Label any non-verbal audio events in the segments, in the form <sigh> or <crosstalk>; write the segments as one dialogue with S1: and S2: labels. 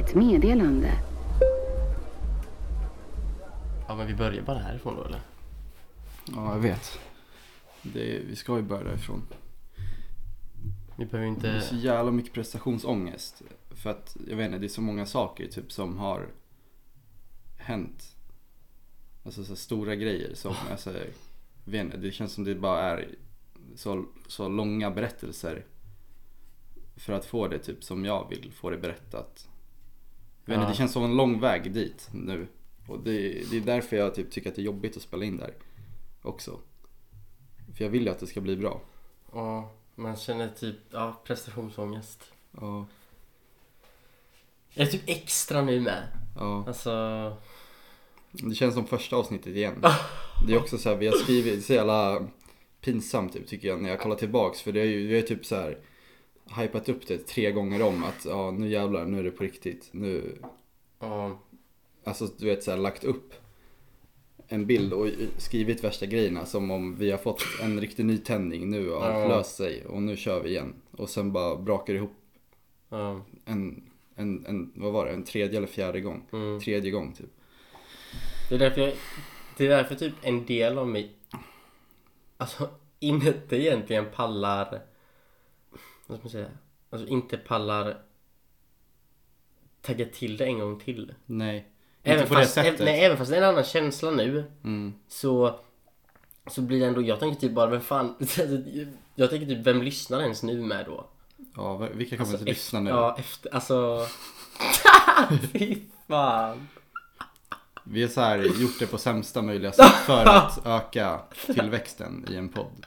S1: Ett meddelande.
S2: Ja men vi börjar bara härifrån då eller?
S3: Ja, jag vet. Det, vi ska ju börja därifrån.
S2: Vi behöver
S3: Det är
S2: inte...
S3: så jävla mycket prestationsångest. För att, jag vet inte, det är så många saker typ som har hänt. Alltså så stora grejer som, alltså, jag vet inte, det känns som det bara är så, så långa berättelser. För att få det typ som jag vill få det berättat. Jag vet inte, det känns som en lång väg dit nu. Och det, det är därför jag typ tycker att det är jobbigt att spela in där också. För jag vill ju att det ska bli bra.
S2: Ja, man känner typ, ja prestationsångest.
S3: Ja,
S2: Jag är typ extra nu med.
S3: ja.
S2: Alltså...
S3: Det känns som första avsnittet igen. Det är också så här, vi har skrivit, är så jävla pinsamt typ, tycker jag när jag kollar tillbaks. För det är ju, vi har typ så här hypat upp det tre gånger om att ja nu jävlar, nu är det på riktigt. Nu,
S2: Ja,
S3: alltså du vet så här, lagt upp en bild och skrivit värsta grejerna som om vi har fått en riktig nytändning nu och allt
S2: Ja.
S3: löst sig och nu kör vi igen. Och sen bara brakar ihop
S2: ja,
S3: en, en, en, vad var det, en tredje eller fjärde gång.
S2: mm.
S3: Tredje gång typ.
S2: Det är därför jag, Det är därför typ en del av mig Alltså <laughs> inte egentligen pallar Vad ska man säga? Alltså inte pallar Tagga till det en gång till
S3: Nej.
S2: Även
S3: inte på
S2: fast,
S3: det sättet.
S2: nej, även fast det är en annan känsla nu
S3: Mm.
S2: Så Så blir det ändå, jag tänker typ bara vem fan <laughs> Jag tänker typ vem lyssnar ens nu med då?
S3: Ja, vilka kommer
S2: Alltså,
S3: att lyssna nu?
S2: Ja efter, alltså <laughs> Fy fan
S3: Vi har så här gjort det på sämsta möjliga sätt för <laughs> att öka tillväxten i en podd.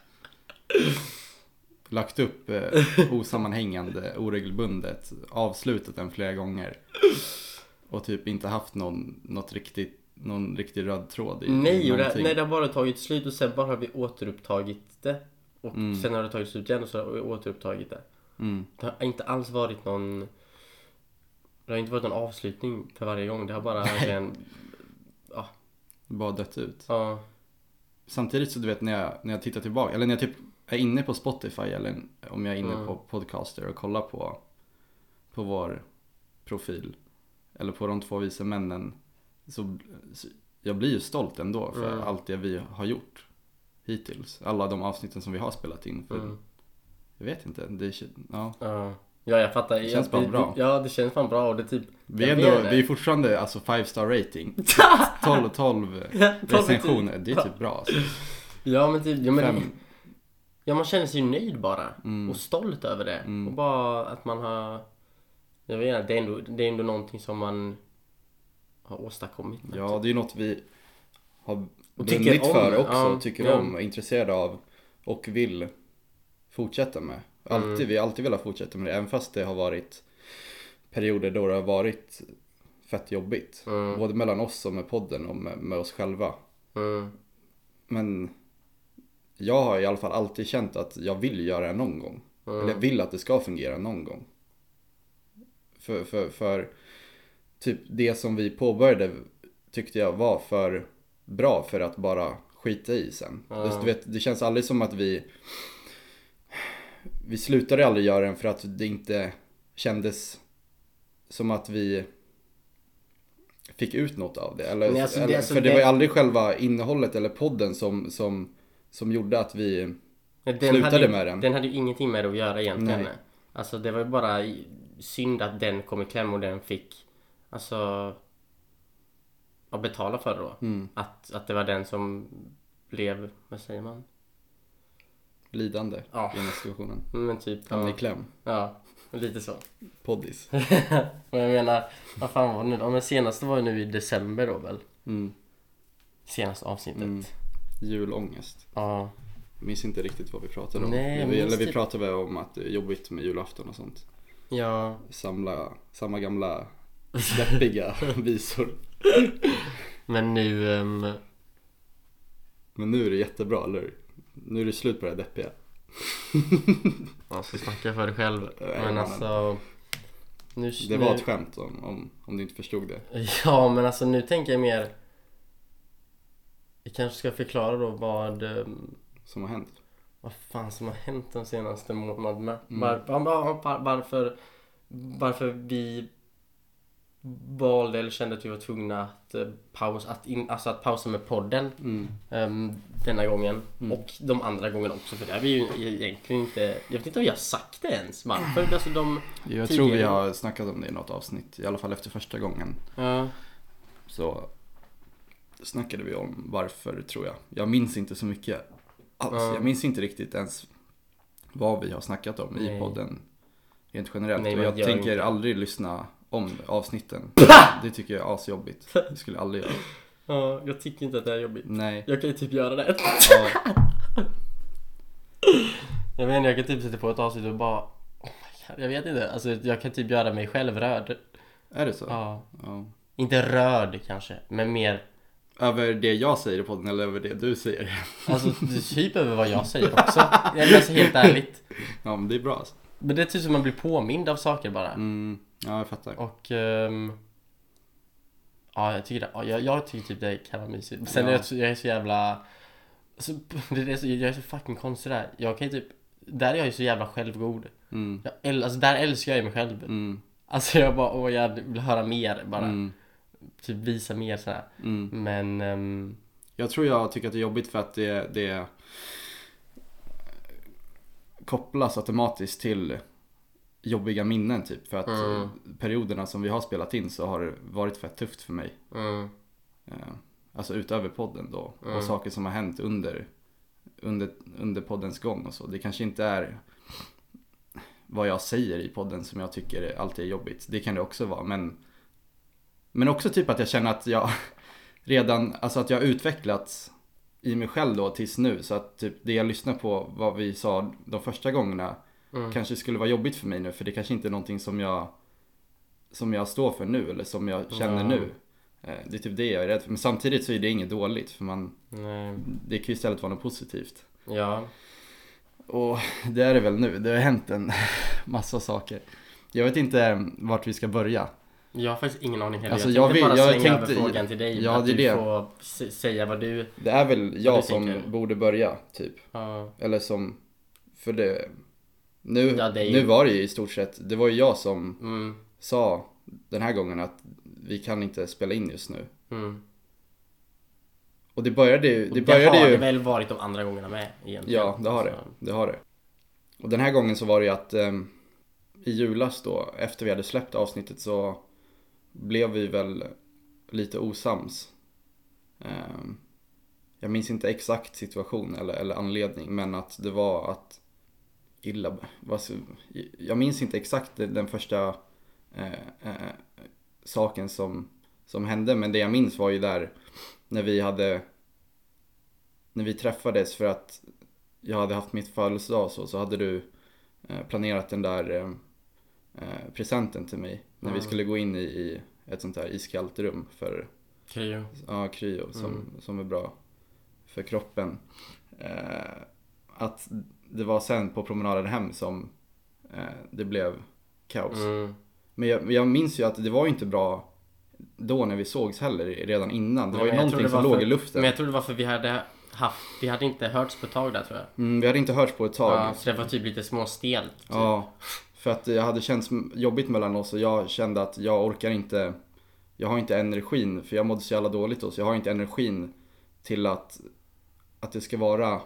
S3: Lagt upp eh, <laughs> osammanhängande, oregelbundet, avslutat den flera gånger. Och typ inte haft någon, något riktigt, någon riktig röd tråd i
S2: Nej, och det, nej, det har bara tagit slut och sen bara har vi återupptagit det. Och
S3: Mm.
S2: sen har det tagit slut igen och så har vi återupptagit det.
S3: Mm.
S2: Det har inte alls varit någon... Det har inte varit någon avslutning för varje gång. Det har bara verkligen...
S3: Bara dött ut.
S2: Ja.
S3: Samtidigt så du vet när jag, när jag tittar tillbaka, eller när jag typ är inne på Spotify eller om jag är inne
S2: Mm.
S3: på Podcaster och kollar på, på vår profil. Eller på de två vise männen. Så, så jag blir ju stolt ändå för
S2: Mm.
S3: allt det vi har gjort hittills. Alla de avsnitten som vi har spelat in. För
S2: Mm.
S3: Jag vet inte, det, kän- ja.
S2: Ja. Ja, jag fattar.
S3: Det känns bara bra.
S2: Ja, det känns fan bra och det är typ...
S3: Vi är, ändå, vi är fortfarande alltså 5 star rating. 12 och 12 recensioner, det är typ bra alltså.
S2: Ja, men typ... Ja, men,
S3: Fem.
S2: Ja, man känner sig ju nöjd bara.
S3: Mm.
S2: Och stolt över det.
S3: Mm.
S2: Och bara att man har... Jag vet inte, det är ändå, det är ändå någonting som man har åstadkommit.
S3: Ja, det är ju något vi har
S2: Och
S3: brunnit för också,
S2: Ja,
S3: tycker
S2: ja.
S3: om är intresserade av och vill fortsätta med. Alltid,
S2: Mm.
S3: Vi har alltid velat fortsätta med det, även fast det har varit perioder då det har varit fett jobbigt.
S2: Mm.
S3: Både mellan oss och med podden och med, med oss själva.
S2: Mm.
S3: Men jag har i alla fall alltid känt att jag vill göra det någon gång.
S2: Mm.
S3: Eller jag vill att det ska fungera någon gång. För, för, för typ det som vi påbörjade tyckte jag var för bra för att bara skita i sen.
S2: Ja.
S3: Du vet, det känns aldrig som att vi vi slutade aldrig göra den för att det inte kändes som att vi fick ut något av det. Eller,
S2: Nej, alltså det-
S3: eller,
S2: alltså
S3: för det,
S2: det-
S3: var ju aldrig själva innehållet eller podden som, som, som gjorde att vi
S2: Den
S3: slutade
S2: hade
S3: med den.
S2: Den hade ju ingenting med det att göra egentligen.
S3: Nej.
S2: Alltså det var ju bara synd att den kom i kläm och den fick Alltså ja, betala för det då.
S3: Mm.
S2: Att, att det var den som blev, vad säger man?
S3: lidande
S2: Ja.
S3: i situationen.
S2: Men typ,
S3: Hamnade
S2: ja,
S3: i kläm.
S2: ja lite så.
S3: Poddis. <laughs>
S2: Men jag menar, vad fan var det nu då? Men senaste var ju nu i december då väl?
S3: Mm.
S2: Senaste avsnittet.
S3: Mm. Julångest.
S2: Ja.
S3: Jag minns inte riktigt vad vi pratade om.
S2: Nej,
S3: vi, eller vi
S2: typ-
S3: pratade väl om att det är jobbigt med julafton och sånt.
S2: Ja.
S3: Samla, samma gamla <laughs> deppiga visor.
S2: Men nu, ehm,
S3: Men nu är det jättebra, eller? Nu är det slut på det här deppiga. <laughs>
S2: ja, så snacka för dig själv. Men alltså. Nu,
S3: Det var ett skämt om, om, om du inte förstod det. <laughs>
S2: Ja, men alltså nu tänker jag mer Vi kanske ska förklara då vad ehm,
S3: Som har hänt.
S2: Vad fan som har hänt de senaste månaderna
S3: Mm.
S2: var, var, var, varför Varför vi valde eller kände att vi var tvungna att eh, pausa, att, in, alltså att pausa med podden
S3: Mm.
S2: ehm, denna gången.
S3: Mm.
S2: Och de andra gångerna också för det har vi ju egentligen inte, jag vet inte om jag har sagt det ens varför. Alltså de,
S3: Jag tror vi
S2: Tidigare.
S3: har snackat om det i något avsnitt, i alla fall efter första gången.
S2: ja,
S3: Så snackade vi om varför tror jag. Jag minns inte så mycket alls.
S2: Ja.
S3: Jag minns inte riktigt ens vad vi har snackat om
S2: Nej.
S3: i podden. Rent generellt.
S2: Nej,
S3: och
S2: men
S3: jag tänker
S2: inte.
S3: aldrig lyssna om avsnitten. <laughs> Det tycker jag är asjobbigt. Det skulle jag aldrig göra.
S2: ja, jag tycker inte att det är jobbigt.
S3: Nej.
S2: Jag kan ju typ göra det.
S3: Ja. <laughs>
S2: Jag inte, jag kan typ sitta på ett avsnitt och bara oh God, Jag vet inte, alltså jag kan typ göra mig själv rörd.
S3: Är det så?
S2: Ja.
S3: Ja.
S2: Inte rörd kanske, men mer
S3: Över det jag säger i podden eller över det du säger?
S2: Alltså <laughs> typ över vad jag säger också. Nej, men alltså helt ärligt.
S3: Ja men det är bra alltså.
S2: Men det är typ som man blir påmind av saker bara.
S3: Mm. Ja jag fattar.
S2: Och ehm, Ja jag tycker det, ja, jag, jag tycker typ det kan vara mysigt. Sen
S3: Ja.
S2: är jag, så- jag är så jävla alltså, <laughs> det är så, Jag är så fucking konstig där. Jag kan ju typ Där är jag ju så jävla självgod.
S3: Mm.
S2: Jag, alltså där älskar jag ju mig själv.
S3: Mm.
S2: Alltså jag bara, åh jag vill höra mer bara.
S3: Mm.
S2: Typ visa mer sådär.
S3: Mm.
S2: Men ehm,
S3: Jag tror jag tycker att det är jobbigt för att det, det kopplas automatiskt till jobbiga minnen typ. För att
S2: Mm.
S3: perioderna som vi har spelat in så har det varit fett tufft för mig.
S2: mm,
S3: Eh, Alltså utöver podden då.
S2: Mm.
S3: Och saker som har hänt under, under, under poddens gång och så. Det kanske inte är vad jag säger i podden som jag tycker alltid är jobbigt. Det kan det också vara. Men, men också typ att jag känner att jag <laughs> redan, alltså att jag har utvecklats i mig själv då tills nu. Så att typ det jag lyssnar på, vad vi sa de första gångerna,
S2: mm.
S3: kanske skulle vara jobbigt för mig nu. För det kanske inte är någonting som jag, som jag står för nu eller som jag känner
S2: Ja.
S3: nu. Eh, Det är typ det jag är rädd för. Men samtidigt så är det inget dåligt. För man,
S2: Nej.
S3: det kan ju istället vara något positivt.
S2: Ja.
S3: Och det är det väl nu. Det har hänt en <laughs> massa saker. Jag vet inte vart vi ska börja.
S2: Jag har faktiskt ingen aning heller.
S3: Alltså,
S2: jag tänkte
S3: jag
S2: bara
S3: vill- jag
S2: slänga
S3: tänkte-
S2: över frågan till dig.
S3: Ja,
S2: att
S3: det
S2: du
S3: det.
S2: får säga vad du...
S3: Det är väl jag som
S2: tänker.
S3: borde börja, typ.
S2: Ja.
S3: Eller som, för det, nu,
S2: Ja, det ju-
S3: nu var det ju i stort sett, det var ju jag som
S2: Mm.
S3: sa den här gången att vi kan inte spela in just nu.
S2: Mm.
S3: Och det började ju, det
S2: det,
S3: började
S2: har
S3: ju,
S2: det väl varit de andra gångerna med egentligen.
S3: ja det har det,
S2: Så,
S3: det har det. Och den här gången så var det ju att ehm, i julas då, efter vi hade släppt avsnittet så blev vi väl lite osams. Ehm, jag minns inte exakt situation eller, eller anledning men att det var att illa, jag minns inte exakt den första eh, eh, saken som, som hände men det jag minns var ju där när vi hade när vi träffades för att jag hade haft mitt födelsedag och så, så hade du eh, planerat den där eh, eh presenten till mig när vi
S2: Mm.
S3: skulle gå in i, i ett sånt här iskallt rum för
S2: Kryo.
S3: ja, kryo som,
S2: Mm.
S3: som är bra för kroppen. Eh, att det var sen på promenaden hem som eh, det blev kaos.
S2: Mm.
S3: Men jag, jag minns ju att det var ju inte bra då när vi sågs heller redan innan. Det var ju
S2: jag tror
S3: någonting som låg
S2: för-
S3: i luften.
S2: Men jag tror det var för vi hade haft, vi hade inte hörts på ett tag där tror jag.
S3: Mm, vi hade inte hörts på ett tag.
S2: Ja, så det var typ lite småstelt. Typ.
S3: Ja, för att det hade känts jobbigt mellan oss och jag kände att jag orkar inte Jag har inte energin, för jag mådde så jävla dåligt då, så jag har inte energin till att Att det ska vara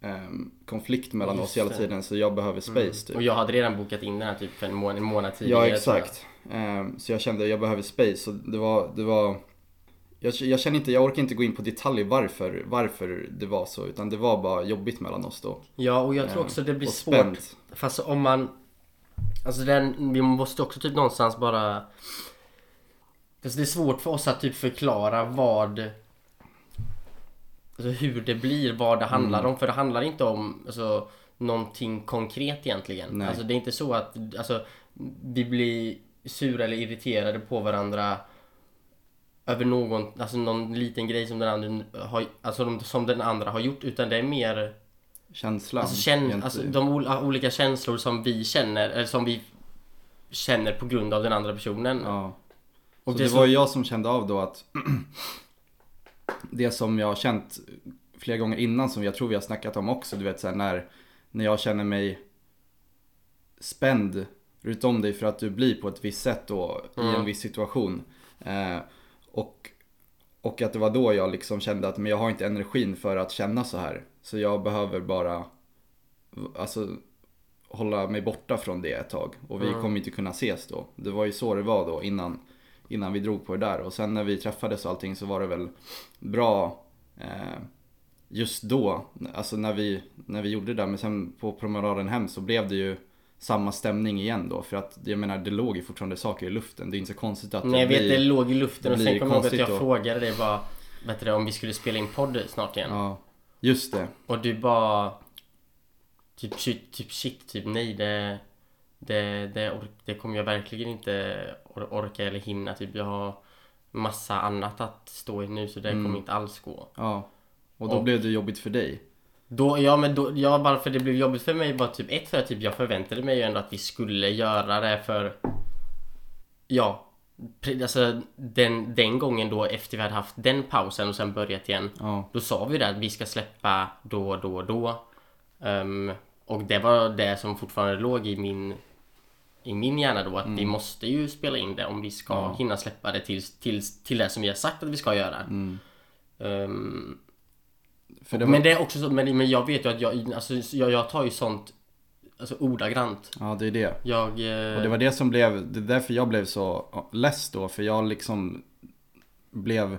S3: ehm, konflikt mellan
S2: Just
S3: oss hela tiden så jag behöver space typ.
S2: Och jag hade redan bokat in den här typ för en månad, en månad tidigare.
S3: Ja
S2: jag.
S3: exakt. Ehm, så jag kände att jag behöver space och det var, det var jag, jag känner inte, jag orkar inte gå in på detaljer varför, varför det var så utan det var bara jobbigt mellan oss då.
S2: Ja, och jag tror
S3: Ehm,
S2: också det blir svårt. Fast om man... Alltså den, vi måste också typ någonstans bara... Alltså det är svårt för oss att typ förklara vad... Alltså hur det blir, vad det handlar
S3: Mm.
S2: om. För det handlar inte om alltså, någonting konkret egentligen.
S3: Nej.
S2: Alltså det är inte så att alltså, vi blir sura eller irriterade på varandra över någon, alltså någon liten grej som den andra har, alltså som den andra har gjort. Utan det är mer
S3: Känslan.
S2: Alltså,
S3: egentligen.
S2: alltså de ol- olika känslor som vi känner, eller som vi känner på grund av den andra personen.
S3: Ja.
S2: Och
S3: så
S2: det
S3: det,
S2: som-
S3: var ju jag som kände av då att <clears throat> det som jag har känt flera gånger innan som jag tror vi har snackat om också, du vet så här, när, när jag känner mig spänd runt om dig för att du blir på ett visst sätt då i
S2: Mm.
S3: en viss situation. Eh, och, och att det var då jag liksom kände att men jag har inte energin för att känna så här. Så jag behöver bara alltså, hålla mig borta från det ett tag. Och vi
S2: Mm.
S3: kommer inte kunna ses då. Det var ju så det var då innan, innan vi drog på det där. Och sen när vi träffades och allting så var det väl bra eh, just då. Alltså när vi, när vi gjorde det där. Men sen på promenaden hem så blev det ju samma stämning igen då. För att jag menar det låg ju fortfarande saker i luften. Det är inte så konstigt att
S2: Nej jag vet, det låg i luften och sen kommer jag ihåg att jag
S3: då.
S2: frågade dig bara Vet du om vi skulle spela in podd snart igen
S3: Ja, just det.
S2: Och du bara Typ shit, typ shit, typ nej det Det, det, det kommer jag verkligen inte or, orka eller hinna typ Jag har massa annat att stå i nu så det
S3: Mm.
S2: kommer inte alls gå
S3: Ja. Och då
S2: Och-
S3: blev det jobbigt för dig.
S2: Då, ja men då, ja varför det blev jobbigt för mig var typ ett för att typ jag förväntade mig ju ändå att vi skulle göra det för Ja Alltså den, den gången då efter vi hade haft den pausen och sen börjat igen
S3: Ja.
S2: Då sa vi det att vi ska släppa då, då, då Ehm, Och det var det som fortfarande låg i min I min hjärna då att vi måste ju spela in det om vi ska
S3: Ja.
S2: hinna släppa det till, till, till det som vi har sagt att vi ska göra
S3: Mm. För det var...
S2: men det är också så, men, men jag vet ju att jag, alltså, jag, jag tar ju sånt Alltså ordagrant
S3: Ja, det är det.
S2: Jag... Eh,
S3: Och det var det som blev, det är därför jag blev så less då. För jag liksom blev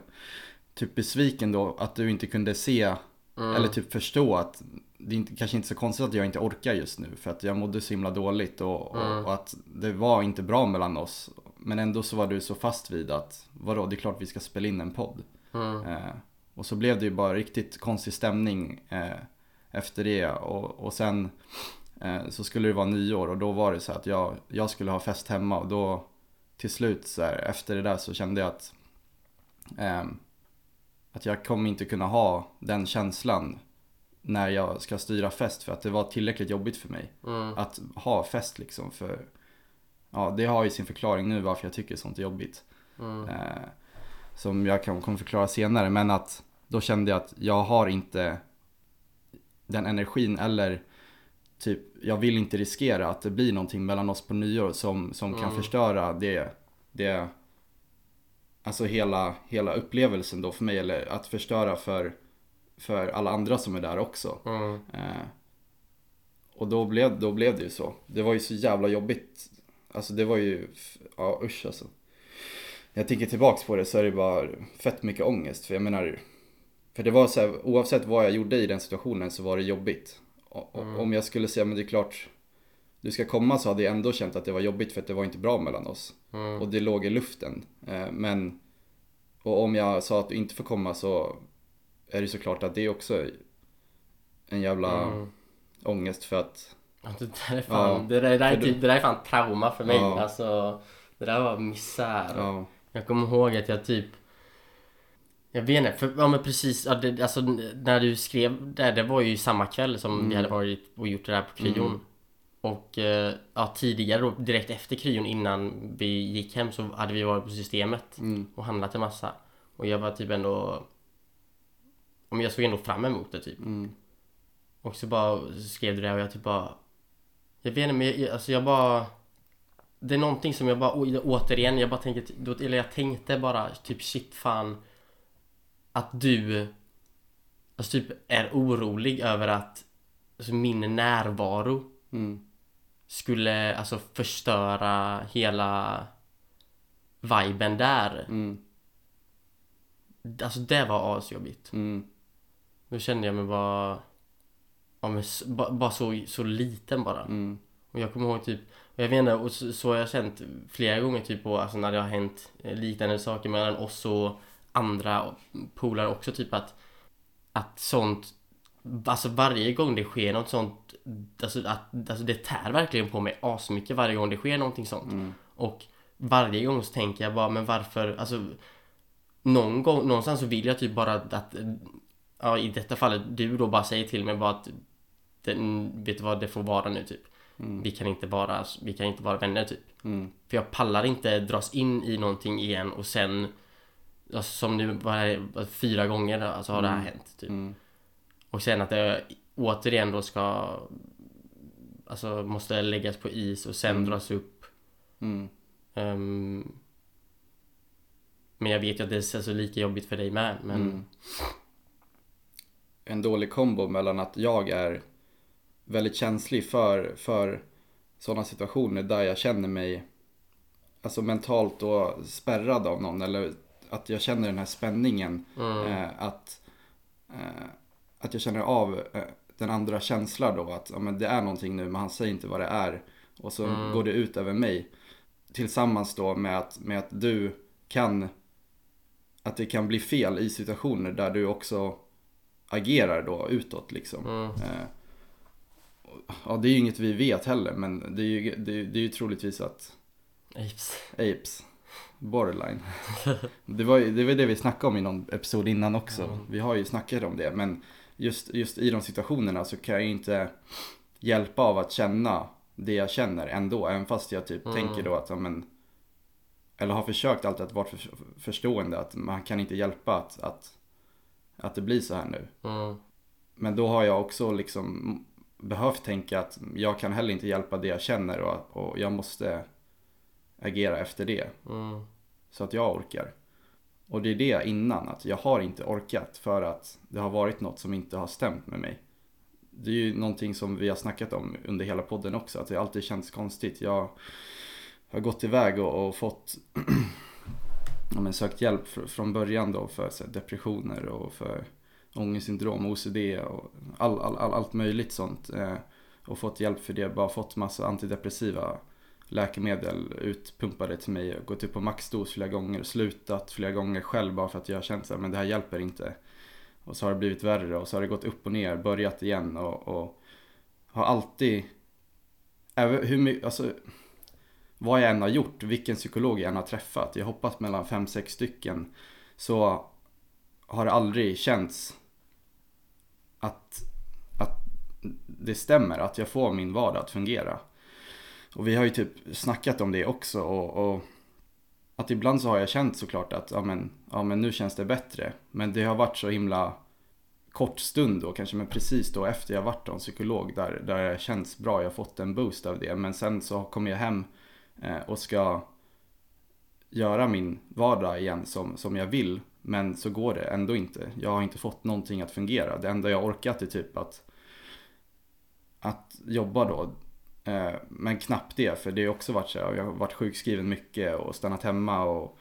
S3: typ besviken då att du inte kunde se
S2: mm,
S3: eller typ förstå att det är inte, kanske inte så konstigt att jag inte orkar just nu. För att jag mådde så himla dåligt och, och,
S2: Mm.
S3: och att det var inte bra mellan oss. Men ändå så var du så fast vid att vadå, det är klart vi ska spela in en podd.
S2: mm,
S3: Eh, och så blev det ju bara riktigt konstig stämning eh, efter det. Och, och sen eh, så skulle det vara nyår och då var det så att jag, jag skulle ha fest hemma och då till slut så här, efter det där så kände jag att ehm, att jag kommer inte kunna ha den känslan när jag ska styra fest för att det var tillräckligt jobbigt för mig
S2: mm,
S3: att ha fest liksom för ja det har ju sin förklaring nu varför jag tycker sånt är jobbigt
S2: mm,
S3: eh, som jag kan, kommer förklara senare. Men att då kände jag att jag har inte den energin eller typ jag vill inte riskera att det blir någonting mellan oss på nyår som, som kan
S2: Mm.
S3: förstöra det, det Alltså hela, hela upplevelsen då för mig eller att förstöra för, för alla andra som är där också.
S2: mm,
S3: Eh, och då blev, då blev det ju så. Det var ju så jävla jobbigt. Alltså det var ju, ja usch alltså. Jag tänker tillbaks på det så är det bara fett mycket ångest. För jag menar, för det var så här, oavsett vad jag gjorde i den situationen så var det jobbigt.
S2: Mm.
S3: Om jag skulle säga, men det är klart, du ska komma så hade jag ändå känt att det var jobbigt för att det var inte bra mellan oss.
S2: mm,
S3: Och det låg i luften. Eh, men, och om jag sa att du inte får komma så är det såklart att det är också en jävla
S2: mm.
S3: ångest för att
S2: Ja, Det där är fan,
S3: Ja,
S2: det, där, det, där är typ, det där är fan trauma för mig.
S3: Ja.
S2: Alltså, det där var misär.
S3: ja,
S2: Jag kommer ihåg att jag typ Jag vet inte, för, ja men precis, ja, det, alltså när du skrev det, det var ju samma kväll som
S3: Mm.
S2: vi hade varit och gjort det där på kryon.
S3: Mm.
S2: Och eh, ja, tidigare då, direkt efter kryon innan vi gick hem så hade vi varit på systemet
S3: mm,
S2: och handlat en massa. Och jag var typ ändå Om jag såg ändå fram emot det typ.
S3: mm,
S2: Och så bara så skrev du det och jag typ bara Jag vet inte men jag, alltså jag bara Det är någonting som jag bara återigen jag bara tänker då- Eller jag tänkte bara typ shit fan Att du Alltså typ är orolig över att Alltså min närvaro
S3: mm,
S2: Skulle alltså förstöra hela Viben där.
S3: Mm,
S2: Alltså det var asjobbigt.
S3: Mm,
S2: Då kände jag mig bara Ja men bara så, så liten bara.
S3: Mm,
S2: Och jag kommer ihåg typ och Jag vet inte, och så, så har jag känt flera gånger typ på, alltså när det har hänt eh, liknande saker mellan oss och andra polare också typ att Att sånt Alltså varje gång det sker något sånt Alltså att alltså det tär verkligen på mig asmycket varje gång det sker någonting sånt.
S3: Mm,
S2: Och varje gång så tänker jag bara men varför alltså Någon gång, någonstans så vill jag typ bara att, Ja i detta fallet du då bara säger till mig bara att den, Vet du vad det får vara nu typ.
S3: Mm,
S2: Vi kan inte vara, vi kan inte vara vänner typ.
S3: Mm,
S2: För jag pallar inte dras in i någonting igen och sen alltså, Som nu bara fyra gånger alltså har det här
S3: Mm.
S2: hänt typ
S3: mm,
S2: Och sen att det återigen då ska Alltså måste läggas på is och sen
S3: Mm.
S2: dras upp
S3: Mm.
S2: Ehm, men jag vet ju att det är så lika jobbigt för dig med. Men
S3: Mm. En dålig kombo mellan att jag är väldigt känslig för, för sådana situationer där jag känner mig alltså mentalt då spärrad av någon eller att jag känner den här spänningen
S2: mm,
S3: eh, att, eh, att jag känner av eh, den andra känslan då att ja, men det är någonting nu men han säger inte vad det är och så
S2: Mm.
S3: går det ut över mig tillsammans då med att, med att du kan att det kan bli fel i situationer där du också agerar då utåt liksom.
S2: mm,
S3: Eh, ja, det är ju inget vi vet heller men det är ju, det är, det är ju troligtvis att
S2: apes.
S3: Apes Borderline det, var, det var det vi snackade om i någon episod innan också
S2: Mm.
S3: Vi har ju snackat om det men just, just i de situationerna så kan jag ju inte hjälpa av att känna det jag känner ändå Även fast jag typ
S2: Mm.
S3: tänker då att men Eller har försökt alltid att vara för, förstående att man kan inte hjälpa att, att, att det blir så här nu
S2: Mm,
S3: men då har jag också liksom behövt tänka att jag kan heller inte hjälpa det jag känner och, och jag måste agera efter det.
S2: mm,
S3: Så att jag orkar. Och det är det innan, att jag har inte orkat för att det har varit något som inte har stämt med mig. Det är ju någonting som vi har snackat om under hela podden också, att det alltid känns konstigt. Jag har gått iväg och, och fått <clears throat> ja, men sökt hjälp fr- från början då för här, depressioner och för ångestsyndrom, OCD och all, all, all, allt möjligt sånt. Eh, och fått hjälp för det, bara fått massa antidepressiva läkemedel utpumpade till mig. Gått upp på maxdos flera gånger, slutat flera gånger själv bara för att jag har känt att men det här hjälper inte. Och så har det blivit värre och så har det gått upp och ner, börjat igen och, och har alltid, även hur mycket, alltså vad jag än har gjort, vilken psykolog jag än har träffat, jag hoppas mellan fem sex stycken, så har det aldrig känts att, att det stämmer, att jag får min vardag att fungera. Och vi har ju typ snackat om det också och, och att ibland så har jag känt såklart att ja men, ja men nu känns det bättre. Men det har varit så himla kort stund då kanske, men precis då efter jag varit hos en psykolog där, där det känns bra, jag har fått en boost av det. Men sen så kommer jag hem eh, och ska göra min vardag igen som, som jag vill. Men så går det ändå inte. Jag har inte fått någonting att fungera. Det enda jag orkat är typ att, att jobba då. Eh, men knappt det, för det har också varit så här, jag har varit sjukskriven mycket och stannat hemma och,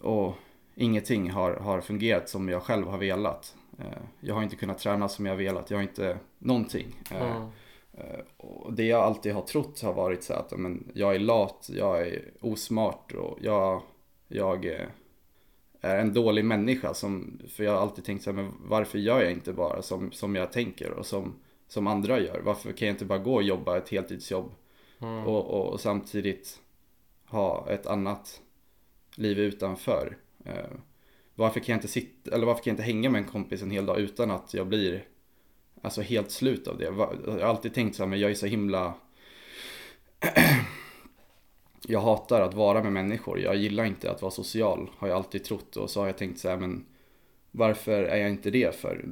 S3: och ingenting har, har fungerat som jag själv har velat. Eh, jag har inte kunnat träna som jag velat, jag har inte någonting. Eh,
S2: mm,
S3: Och det jag alltid har trott har varit så att men, jag är lat, jag är osmart och jag, jag är en dålig människa. Som, för jag har alltid tänkt så här, men varför gör jag inte bara som, som jag tänker och som, som andra gör? Varför kan jag inte bara gå och jobba ett heltidsjobb
S2: mm,
S3: och, och, och samtidigt ha ett annat liv utanför? Eh, varför kan jag inte sitta, eller varför kan jag inte hänga med en kompis en hel dag utan att jag blir Alltså helt slut av det. Jag har alltid tänkt så här, men jag är så himla <clears throat> Jag hatar att vara med människor. Jag gillar inte att vara social. Har jag alltid trott. Och så har jag tänkt så här, men varför är jag inte det för?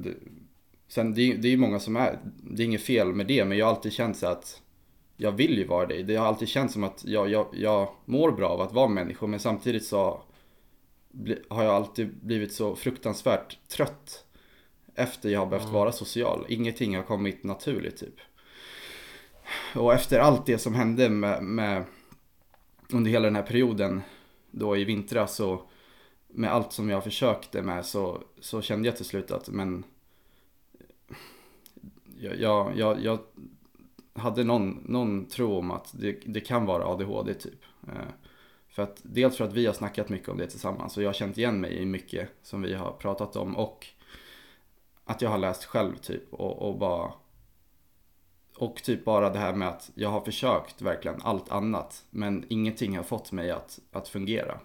S3: Sen det, är- det är ju många som är, det är inget fel med det, men jag har alltid känt så att jag vill ju vara det. Det har alltid känts som att jag, jag, jag mår bra av att vara människa, men samtidigt så har jag alltid blivit så fruktansvärt trött efter jag har behövt
S2: Mm.
S3: vara social. Ingenting har kommit naturligt typ. Och efter allt det som hände med, med under hela den här perioden då i vintras så med allt som jag försökte med så, så kände jag till slut att men jag, jag, jag hade någon, någon tro om att det, det kan vara ADHD typ. Eh, för att, dels för att vi har snackat mycket om det tillsammans och jag har känt igen mig i mycket som vi har pratat om och att jag har läst själv typ och, och bara och typ bara det här med att jag har försökt verkligen allt annat men ingenting har fått mig att, att fungera.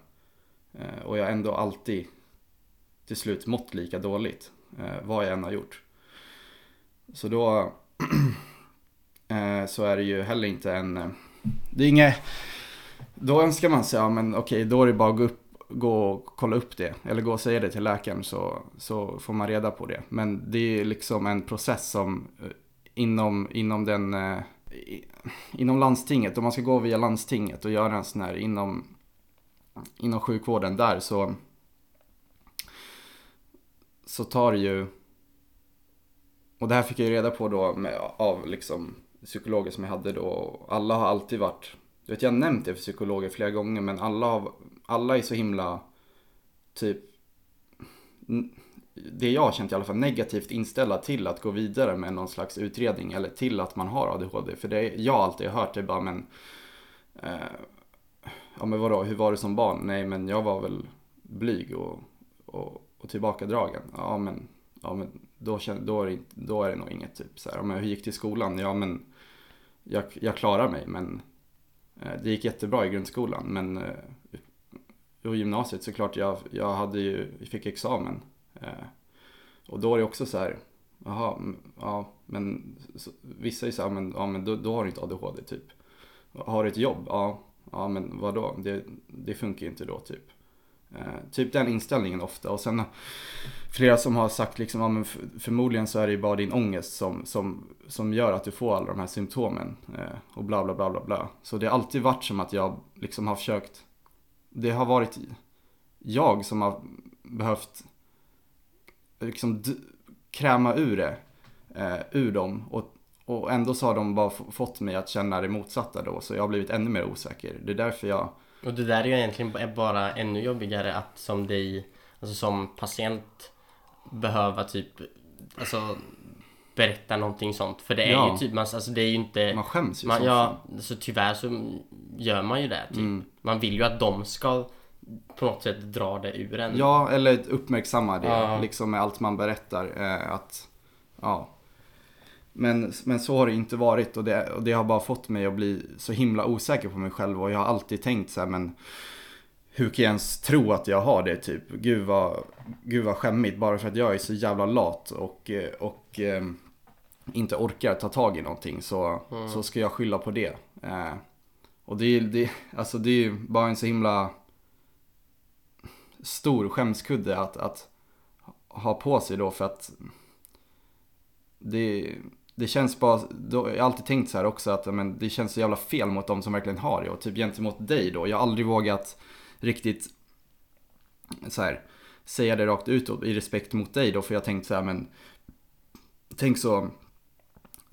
S3: Eh, och jag har ändå alltid till slut mått lika dåligt eh, vad jag än har gjort. Så då <clears throat> eh, så är det ju heller inte en, eh, det är inget, då önskar man sig, ja men okej då är det bara att gå upp gå och kolla upp det eller gå och säga det till läkaren så, så får man reda på det. Men det är liksom en process som eh, inom, inom, den, eh, inom landstinget, om man ska gå via landstinget och göra en sån här inom, inom sjukvården där så så tar det ju och det här fick jag ju reda på då med, av liksom psykologer som jag hade då. Alla har alltid varit, du vet jag har nämnt det för psykologer flera gånger men alla, har, alla är så himla typ det jag har känt i alla fall negativt inställda till att gå vidare med någon slags utredning eller till att man har ADHD. För det jag alltid har hört det bara men eh, Ja men vadå, hur var det som barn? Nej men jag var väl blyg och, och, och tillbakadragen. Ja men, ja, men då, då, är det, då är det nog inget typ så här. Men hur gick det i skolan? Ja men jag, jag klarar mig men eh, det gick jättebra i grundskolan men eh, och gymnasiet såklart, jag, jag hade ju, jag fick examen. Eh, och då är det också så här, jaha, ja men så, vissa är så här, men, ja men då, då har du inte ADHD typ. Har du ett jobb? Ja, ja men vadå, det, det funkar ju inte då typ. Eh, typ den inställningen ofta och sen flera som har sagt liksom, ja, men förmodligen så är det ju bara din ångest som, som, som gör att du får alla de här symptomen eh, och bla bla bla bla bla. Så det har alltid varit som att jag liksom har försökt det har varit jag som har behövt liksom kräma ur det, eh, ur dem. Och, och ändå så har de bara fått mig att känna det motsatta då, så jag har blivit ännu mer osäker. Det är därför jag...
S2: Och det där är ju egentligen bara ännu jobbigare att som dig, alltså som patient behöva typ, alltså berätta någonting sånt. För det är ja. ju typ, man, alltså det är ju inte...
S3: Man skäms ju
S2: man, Ja, alltså tyvärr så gör man ju det. Typ. Mm. Man vill ju att de ska på något sätt dra det ur en.
S3: Ja, eller uppmärksamma det. Ja. Liksom med allt man berättar. Eh, att, ja. Men, men så har det inte varit och det, och det har bara fått mig att bli så himla osäker på mig själv. Och jag har alltid tänkt så här, men hur kan jag ens tro att jag har det typ? Gud vad, gud vad skämmigt bara för att jag är så jävla lat och, och eh, inte orkar ta tag i någonting så, mm. så ska jag skylla på det. Eh, och det är, det, alltså det är ju bara en så himla stor skämskudde att, att ha på sig då för att det, det känns bara, då, jag har alltid tänkt så här också att men, det känns så jävla fel mot de som verkligen har det. Och typ gentemot dig då. Jag har aldrig vågat riktigt så här, säga det rakt ut i respekt mot dig då. För jag tänkte så här men tänk så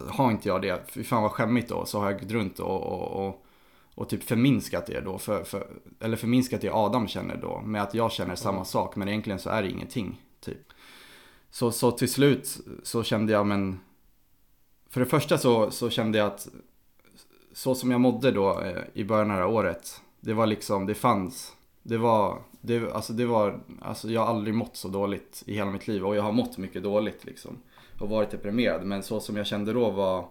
S3: har inte jag det, fy fan vad skämmigt då, så har jag gått runt och, och, och, och typ förminskat det då, för, för, eller förminskat det Adam känner då, med att jag känner samma sak, men egentligen så är det ingenting, typ. Så, så till slut så kände jag, men, för det första så, så kände jag att, så som jag mådde då eh, i början av det här året, det var liksom, det fanns, det var, det, alltså det var, alltså jag har aldrig mått så dåligt i hela mitt liv och jag har mått mycket dåligt liksom och varit deprimerad. Men så som jag kände då var,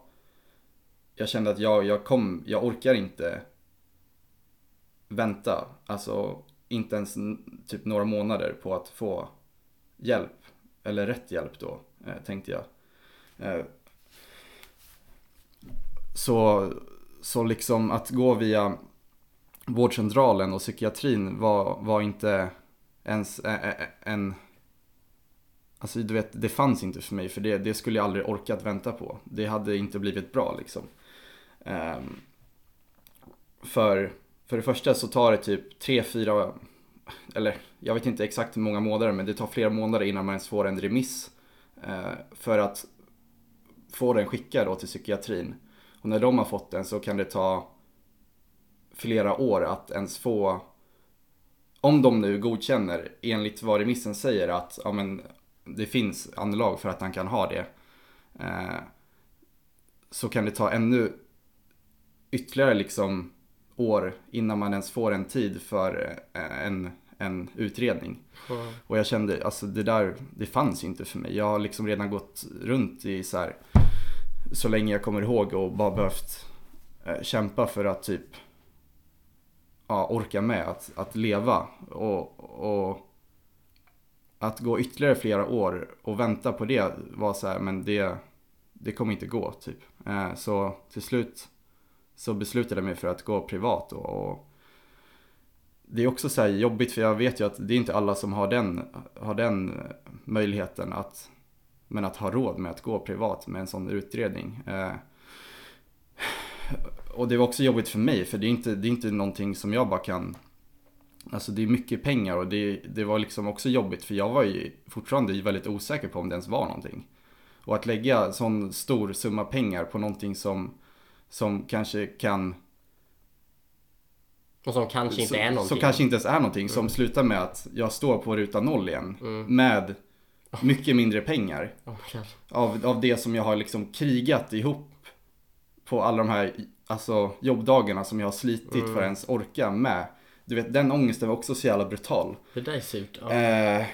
S3: jag kände att jag, jag kom, jag orkar inte vänta. Alltså inte ens typ några månader på att få hjälp. Eller rätt hjälp då, eh, tänkte jag. Eh, så, så liksom att gå via vårdcentralen och psykiatrin var, var inte ens en Alltså du vet, det fanns inte för mig för det, det skulle jag aldrig orkat vänta på. Det hade inte blivit bra liksom. Um, för, för det första så tar det typ 3-4, eller jag vet inte exakt hur många månader men det tar flera månader innan man ens får en remiss. Uh, för att få den skickad då till psykiatrin. Och när de har fått den så kan det ta flera år att ens få om de nu godkänner enligt vad remissen säger att ja, men, det finns anlag för att han kan ha det. Eh, så kan det ta ännu ytterligare liksom år innan man ens får en tid för eh, en, en utredning. Mm. Och jag kände, alltså det där, det fanns inte för mig. Jag har liksom redan gått runt i så här, så länge jag kommer ihåg och bara behövt eh, kämpa för att typ ja, orka med att, att leva. Och, och att gå ytterligare flera år och vänta på det var så här, men det, det kommer inte gå typ. Eh, så till slut så beslutade jag mig för att gå privat och, och det är också så jobbigt för jag vet ju att det är inte alla som har den, har den eh, möjligheten att, men att ha råd med att gå privat med en sån utredning. Eh, och det var också jobbigt för mig för det är inte, det är inte någonting som jag bara kan Alltså det är mycket pengar och det, det var liksom också jobbigt för jag var ju fortfarande väldigt osäker på om det ens var någonting. Och att lägga sån stor summa pengar på någonting som, som kanske kan
S2: Och som kanske inte
S3: som,
S2: är någonting.
S3: Som kanske inte ens är någonting. Som slutar med att jag står på ruta noll igen.
S2: Mm.
S3: Med mycket mindre pengar.
S2: Oh.
S3: Av, av det som jag har liksom krigat ihop på alla de här alltså, jobbdagarna som jag har slitit
S2: Mm.
S3: för att ens orka med. Du vet, den ångesten var också så jävla brutal.
S2: Det där är surt. Ja.
S3: Eh,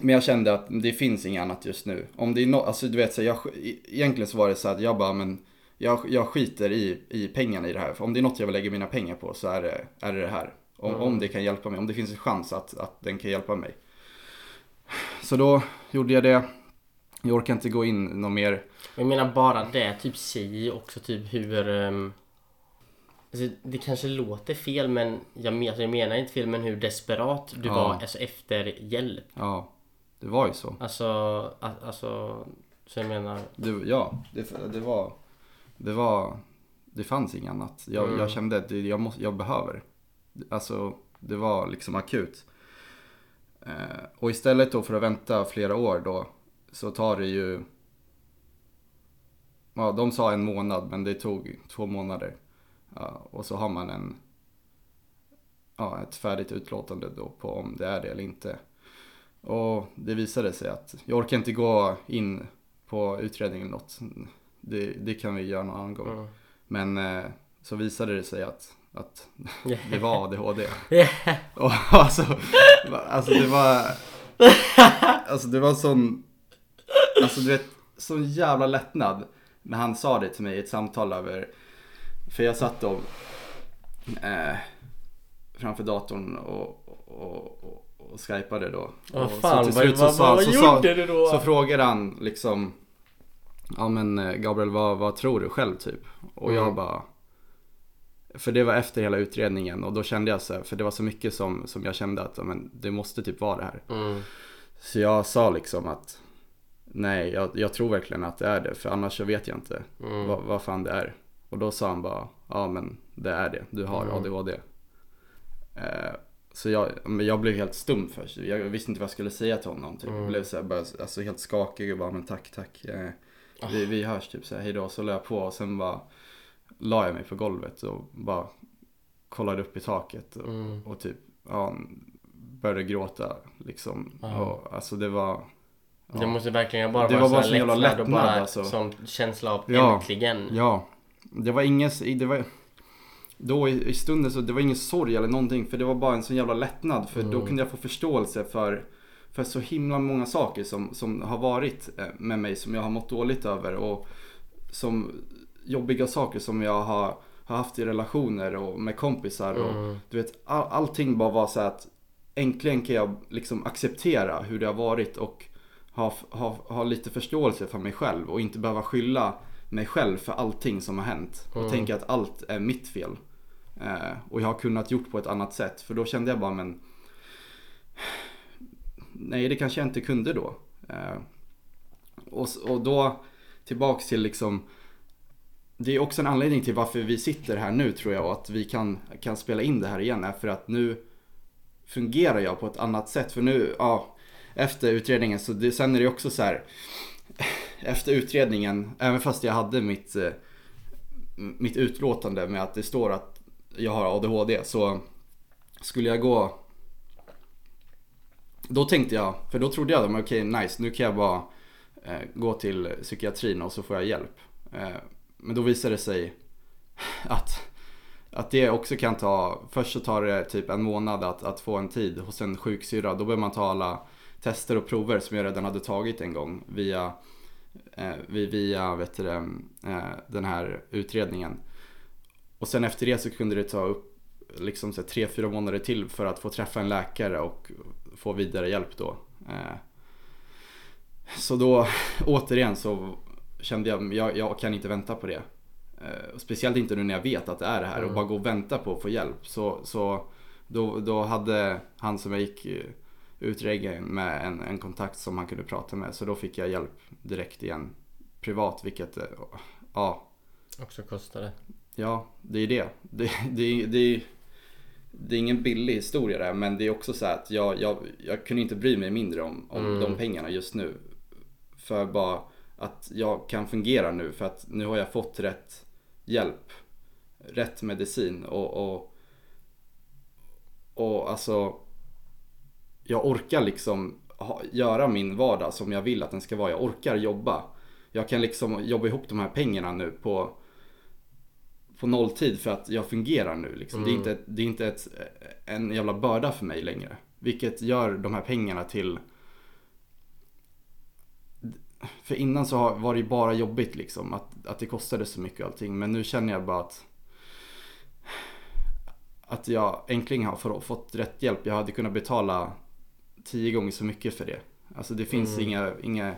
S3: men jag kände att det finns inget annat just nu. Om det är no- alltså du vet så jag, egentligen så var det så att jag bara men jag, jag skiter i, i pengarna i det här. För om det är något jag vill lägga mina pengar på så är det är det, det här. Om,
S2: Mm.
S3: om det kan hjälpa mig, om det finns en chans att, att den kan hjälpa mig. Så då gjorde jag det. Jag orkar inte gå in något mer.
S2: Jag menar bara det, typ säger också typ hur... Um, alltså, det kanske låter fel men jag, men, alltså, jag menar inte fel men hur desperat du
S3: Ja.
S2: var alltså, efter hjälp.
S3: Ja, det var ju så.
S2: Alltså, alltså... Så jag menar...
S3: Det, ja, det, det var, det var, det fanns inget annat. Jag,
S2: Mm.
S3: jag kände att jag, måste, jag behöver. Alltså, det var liksom akut. Eh, och istället då för att vänta flera år då, så tar det ju, ja de sa en månad men det tog två månader. Ja, och så har man en, ja ett färdigt utlåtande då på om det är det eller inte. Och det visade sig att jag orkar inte gå in på utredningen eller något. Det, det kan vi göra någon annan gång.
S2: Mm.
S3: Men eh, så visade det sig att, att <laughs> det var ADHD.
S2: Yeah. <laughs>
S3: Och alltså, alltså det var, alltså det var sån, alltså du vet, sån jävla lättnad när han sa det till mig i ett samtal över, för jag satt då eh, framför datorn och, och, och, och skypade då.
S2: Vad
S3: och
S2: fan,
S3: till
S2: vad,
S3: slut så
S2: vad,
S3: sa-
S2: vad
S3: så
S2: gjorde du då?
S3: så frågade han liksom Ja men eh, Gabriel vad, vad tror du själv typ? Och jag
S2: Mm.
S3: bara För det var efter hela utredningen och då kände jag så här, för det var så mycket som, som jag kände att men, det måste typ vara det här.
S2: Mm.
S3: Så jag sa liksom att Nej jag, jag tror verkligen att det är det för annars så vet jag inte
S2: Mm.
S3: vad, vad fan det är. Och då sa han bara Ja men det är det, du har
S2: Mm.
S3: ADHD. Eh, så jag, men jag blev helt stum först. Jag visste inte vad jag skulle säga till honom. Typ.
S2: Mm.
S3: Jag blev så här, bara, alltså, helt skakig och bara men tack tack. Eh, vi, vi hörs typ så här, hejdå. Så la jag på och sen bara la jag mig på golvet och bara kollade upp i taket. Och,
S2: Mm.
S3: och typ ja, började gråta liksom.
S2: Ja.
S3: Och, alltså det var
S2: Det måste verkligen bara
S3: Det
S2: vara
S3: var bara sån jävla
S2: lättnad och bara
S3: alltså.
S2: sån känsla av
S3: Ja.
S2: äntligen.
S3: Ja, det var ingen, det var då i, i stunden så det var ingen sorg eller någonting för det var bara en sån jävla lättnad för då
S2: Mm.
S3: kunde jag få förståelse för, för så himla många saker som, som har varit eh, med mig som jag har mått dåligt över och som jobbiga saker som jag har, har haft i relationer och med kompisar och
S2: Mm.
S3: du vet all, allting bara var så att äntligen kan jag liksom acceptera hur det har varit och ha, ha, ha lite förståelse för mig själv och inte behöva skylla mig själv för allting som har hänt. Och
S2: Mm.
S3: tänka att allt är mitt fel. Eh, och jag har kunnat gjort på ett annat sätt. För då kände jag bara men Nej det kanske jag inte kunde då. Eh, och, och då tillbaks till liksom det är också en anledning till varför vi sitter här nu tror jag och att vi kan, kan spela in det här igen är för att nu fungerar jag på ett annat sätt. För nu, ja, efter utredningen så det, sen är det också så här <sighs> efter utredningen, även fast jag hade mitt, eh, mitt utlåtande med att det står att jag har ADHD så skulle jag gå då tänkte jag, för då trodde jag, men okej nice, nu kan jag bara eh, gå till psykiatrin och så får jag hjälp. Eh, men då visade det sig att, att det också kan ta, först så tar det typ en månad att, att få en tid hos en sjuksyrra. Då behöver man ta alla tester och prover som jag redan hade tagit en gång via, eh, via vet du, eh, den här utredningen. Och sen efter det så kunde det ta upp liksom så här, tre, fyra månader till för att få träffa en läkare och få vidare hjälp då. Eh, så då återigen så kände jag, jag, jag kan inte vänta på det. Eh, speciellt inte nu när jag vet att det är det här och
S2: Mm.
S3: bara gå och vänta på att få hjälp. Så, så då, då hade han som jag gick eh, utregeln med en, en kontakt som han kunde prata med. Så då fick jag hjälp direkt igen privat vilket, eh, ja.
S2: Också kostar det.
S3: Ja, det är det. Det, det, det, det är ingen billig historia där men det är också så här att jag, jag, jag kunde inte bry mig mindre om, om
S2: Mm.
S3: de pengarna just nu. För bara att jag kan fungera nu för att nu har jag fått rätt hjälp. Rätt medicin och, och, och alltså jag orkar liksom ha, göra min vardag som jag vill att den ska vara. Jag orkar jobba. Jag kan liksom jobba ihop de här pengarna nu på på nolltid för att jag fungerar nu. Liksom. Det är
S2: Mm.
S3: inte, det är inte ett, en jävla börda för mig längre. Vilket gör de här pengarna till... För innan så var det ju bara jobbigt liksom. Att, att det kostade så mycket och allting. Men nu känner jag bara att... Att jag äntligen har få- fått rätt hjälp. Jag hade kunnat betala tio gånger så mycket för det. Alltså det finns
S2: Mm.
S3: inga, inga,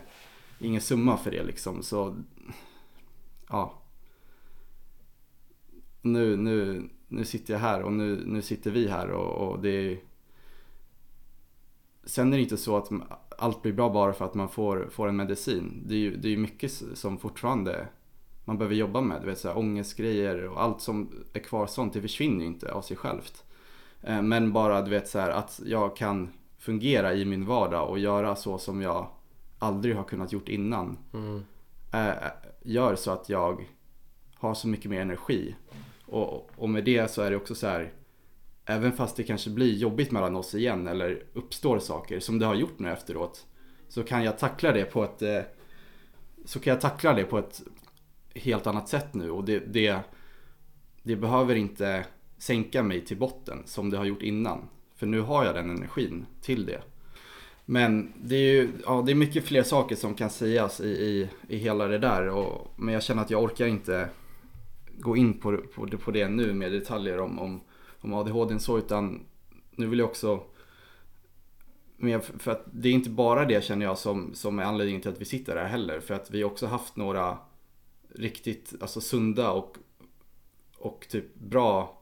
S3: ingen summa för det liksom. Så... Ja nu, nu, nu sitter jag här och nu, nu sitter vi här och, och det är... Sen är det inte så att allt blir bra bara för att man får, får en medicin. Det är ju det är mycket som fortfarande man behöver jobba med. Du vet, så här, ångestgrejer och allt som är kvar sånt, det försvinner ju inte av sig självt. Eh, Men bara du vet så här, att jag kan fungera i min vardag och göra så som jag aldrig har kunnat gjort innan.
S2: Mm.
S3: eh, gör så att jag har så mycket mer energi. Och, och med det så är det också så här, även fast det kanske blir jobbigt mellan oss igen eller uppstår saker som det har gjort nu efteråt. Så kan jag tackla det på ett, eh, så kan jag tackla det på ett helt annat sätt nu och det, det, det behöver inte sänka mig till botten som det har gjort innan. För nu har jag den energin till det. Men det är ju ja, det är mycket fler saker som kan sägas i, i, i hela det där. Och, men jag känner att jag orkar inte gå in på, på, det- på det nu med detaljer om, om, om ADHD och så. Utan nu vill jag också men för att det är inte bara det känner jag som, som är anledningen till att vi sitter här heller. För att vi har också haft några riktigt alltså sunda och, och typ bra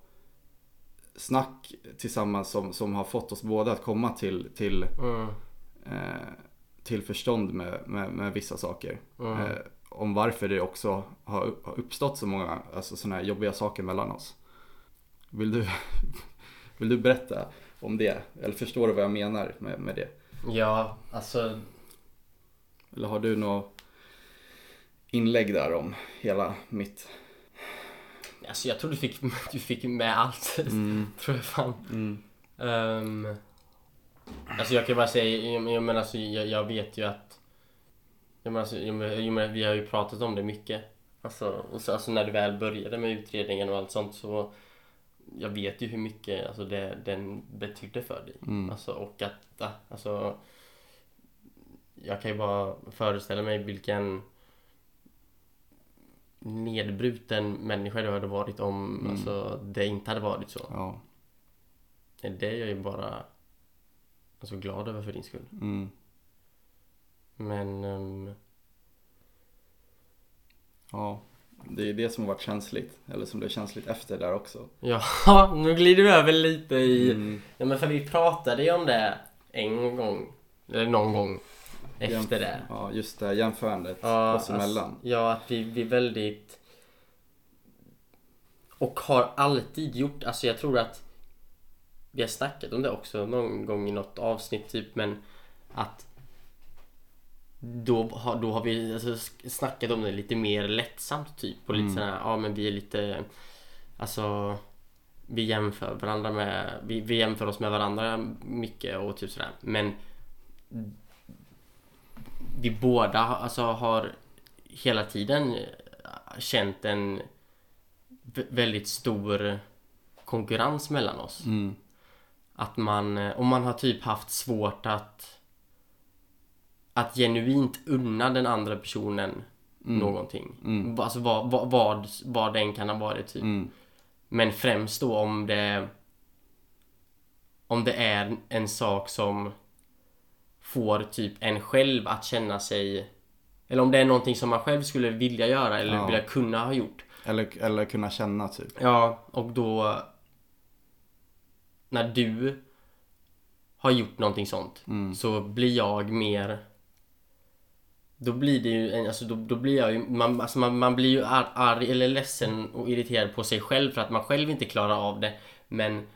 S3: snack tillsammans som, som har fått oss båda att komma till, till
S2: Mm.
S3: eh, till förstånd med, med, med vissa saker.
S2: Mm.
S3: Eh, om varför det också har uppstått så många alltså, sådana här jobbiga saker mellan oss. Vill du, <laughs> vill du berätta om det? Eller förstår du vad jag menar med, med det?
S2: Ja, alltså
S3: Eller har du något inlägg där om hela mitt...
S2: Alltså jag tror du fick, <laughs> du fick med allt. <laughs> tror jag fan.
S3: Mm.
S2: Um, alltså jag kan bara säga, jag, jag menar alltså jag, jag vet ju att jag menar, alltså, jag, menar, jag menar, vi har ju pratat om det mycket. Alltså, och så, alltså när du väl började med utredningen och allt sånt så jag vet ju hur mycket alltså, det, den betydde för dig.
S3: Mm.
S2: Alltså, och att, alltså jag kan ju bara föreställa mig vilken nedbruten människa du hade varit om
S3: Mm.
S2: alltså, det inte hade varit så.
S3: Ja.
S2: Det är jag ju bara alltså, glad över för din skull.
S3: Mm.
S2: Men ehm,
S3: ja. Det är det som har varit känsligt. Eller som blev känsligt efter där också.
S2: ja, <laughs> nu glider vi över lite i...
S3: Mm.
S2: Ja men för vi pratade ju om det en gång. Eller någon gång efter det.
S3: Ja, just det. Jämförandet
S2: Ja,
S3: oss emellan.
S2: Alltså, ja, att vi, vi väldigt... Och har alltid gjort, alltså jag tror att vi har snackat om det också någon gång i något avsnitt typ men att då har, då har vi alltså snackat om det lite mer lättsamt typ och lite
S3: Mm.
S2: sådär, ja men vi är lite Alltså Vi jämför varandra med vi, vi jämför oss med varandra mycket och typ sådär men Vi båda alltså har hela tiden känt en vä- väldigt stor konkurrens mellan oss.
S3: Mm.
S2: Att man, om man har typ haft svårt att att genuint unna den andra personen någonting.
S3: Mm.
S2: Alltså vad, vad, vad, vad den kan ha varit typ.
S3: Mm.
S2: Men främst då om det om det är en sak som får typ en själv att känna sig eller om det är någonting som man själv skulle vilja göra eller
S3: Ja.
S2: vilja kunna ha gjort.
S3: Eller, eller kunna känna typ.
S2: Ja, och då när du har gjort någonting sånt
S3: Mm.
S2: så blir jag mer Då blir det ju, en, alltså då, då blir jag ju, man, alltså man, man blir ju ar, arg eller ledsen och irriterad på sig själv för att man själv inte klarar av det. Men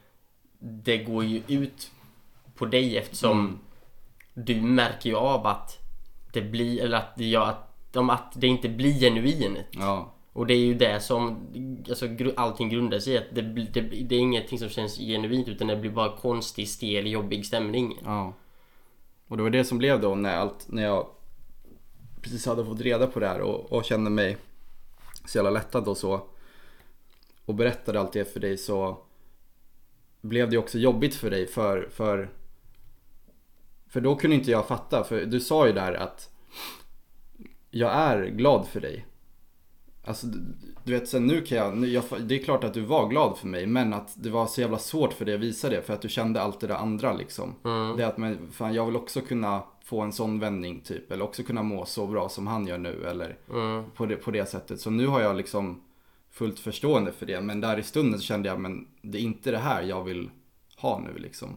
S2: det går ju ut på dig eftersom
S3: Mm.
S2: du märker ju av att det blir, eller att det, ja, att, om att det inte blir genuint.
S3: Ja.
S2: Och det är ju det som alltså, allting grundar sig i. Att det, det, det är ingenting som känns genuint utan det blir bara konstig, stel, jobbig stämning.
S3: Ja. Och det var det som blev då när, allt, när jag precis hade fått reda på det här och, och kände mig så jävla lättad och så. Och berättade allt det för dig så blev det också jobbigt för dig för, för för då kunde inte jag fatta, för du sa ju där att jag är glad för dig. Alltså du, vet sen nu kan jag, jag, det är klart att du var glad för mig men att det var så jävla svårt för dig att visa det för att du kände allt det där andra liksom.
S2: Mm.
S3: Det är att men, fan jag vill också kunna få en sån vändning typ eller också kunna må så bra som han gör nu eller
S2: Mm.
S3: på det, på det sättet. Så nu har jag liksom fullt förstående för det men där i stunden så kände jag men det är inte det här jag vill ha nu liksom.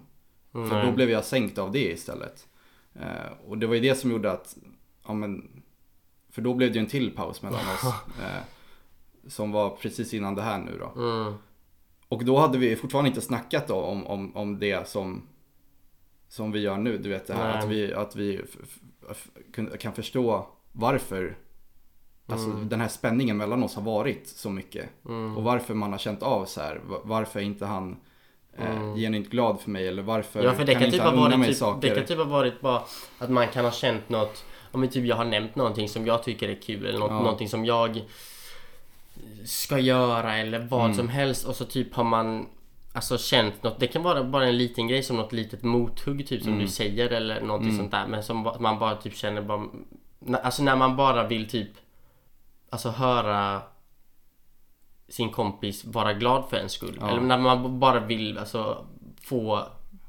S3: För
S2: Nej.
S3: då blev jag sänkt av det istället. Eh, och det var ju det som gjorde att, ja men, för då blev det ju en till paus mellan <laughs> oss. Eh, som var precis innan det här nu då.
S2: Mm.
S3: Och då hade vi fortfarande inte snackat då om, om, om det som, som vi gör nu. Du vet det här
S2: Nej.
S3: att vi, att vi kan förstå varför Alltså den här spänningen mellan oss har varit så mycket.
S2: Mm.
S3: Och varför man har känt av så här. va- Varför är inte han eh, genuint glad för mig? Eller varför
S2: Mm. Ja för det kan,
S3: inte
S2: typ
S3: han
S2: ha
S3: unna mig
S2: typ,
S3: saker?
S2: det kan typ ha varit bara att man kan ha känt något Om vi typ jag har nämnt någonting som jag tycker är kul eller något,
S3: Ja.
S2: någonting som jag Ska göra eller vad
S3: Mm.
S2: som helst och så typ har man Alltså känt något, det kan vara bara en liten grej som något litet mothugg typ som
S3: Mm.
S2: du säger eller någonting sånt där men som man bara typ känner bara Alltså när man bara vill typ Alltså höra sin kompis vara glad för en skull.
S3: Ja.
S2: Eller när man bara vill alltså få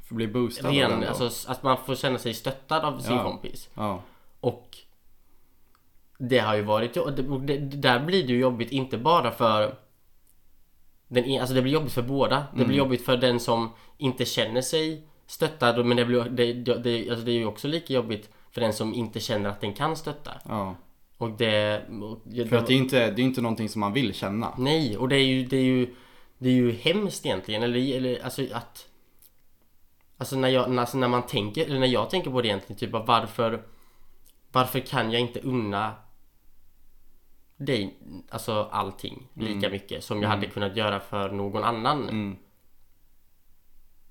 S3: bli boostad
S2: ren, alltså att man får känna sig stöttad av sin
S3: Ja.
S2: kompis.
S3: Ja.
S2: Och det har ju varit, och det, och det, där blir det ju jobbigt inte bara för den, en- alltså det blir jobbigt för båda. Det
S3: Mm.
S2: blir jobbigt för den som inte känner sig stöttad men det, blir, det, det, alltså det är ju också lika jobbigt för den som inte känner att den kan stötta.
S3: ja.
S2: Och det... Och
S3: För att det är inte, det är inte någonting som man vill känna.
S2: Nej, och det är ju, det är ju, det är ju hemskt egentligen. Eller, eller alltså att... Alltså när, jag, alltså när man tänker, eller när jag tänker på det egentligen, typ av varför... Varför kan jag inte unna dig, alltså allting, lika mycket som jag hade kunnat göra för någon annan?
S3: Mm.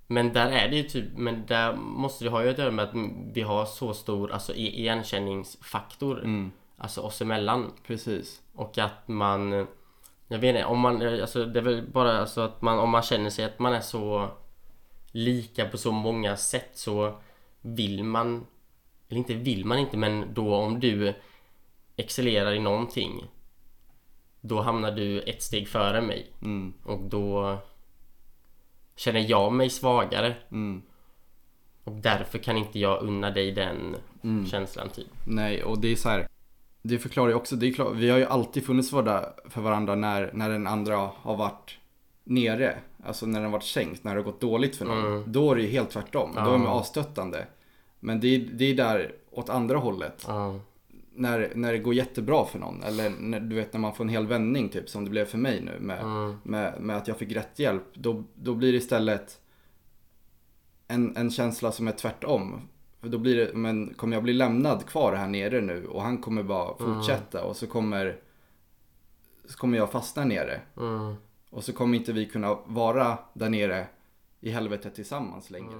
S2: Men där är det ju typ, men där måste det ha ju att göra med att vi har så stor alltså i- igenkänningsfaktor,
S3: Mm.
S2: alltså oss emellan.
S3: Precis.
S2: Och att man Jag vet inte, om man, alltså det är väl bara alltså att man, om man känner sig att man är så Lika på så många sätt så Vill man Eller inte vill man inte men då om du Excellerar i någonting Då hamnar du ett steg före mig
S3: Mm.
S2: och då Känner jag mig svagare
S3: Mm.
S2: och därför kan inte jag unna dig den
S3: Mm.
S2: känslan typ
S3: Nej, och det är så här. Det förklarar ju också, det är klart, vi har ju alltid funnits för, varandra när, när den andra har varit nere. Alltså när den har varit sänkt, när det har gått dåligt för någon.
S2: Mm.
S3: Då är det ju helt tvärtom. Då är
S2: Ja.
S3: man avstöttande. Men det är, det är där åt andra hållet.
S2: Ja,
S3: När, när det går jättebra för någon. Eller när, du vet när man får en hel vändning typ som det blev för mig nu. Med,
S2: Mm.
S3: med, med att jag fick rätt hjälp. Då, då blir det istället en, en känsla som är tvärtom. För då blir det, men kommer jag bli lämnad kvar här nere nu och han kommer bara fortsätta och så kommer, så kommer jag fastna nere. Och så kommer inte vi kunna vara där nere i helvetet tillsammans längre.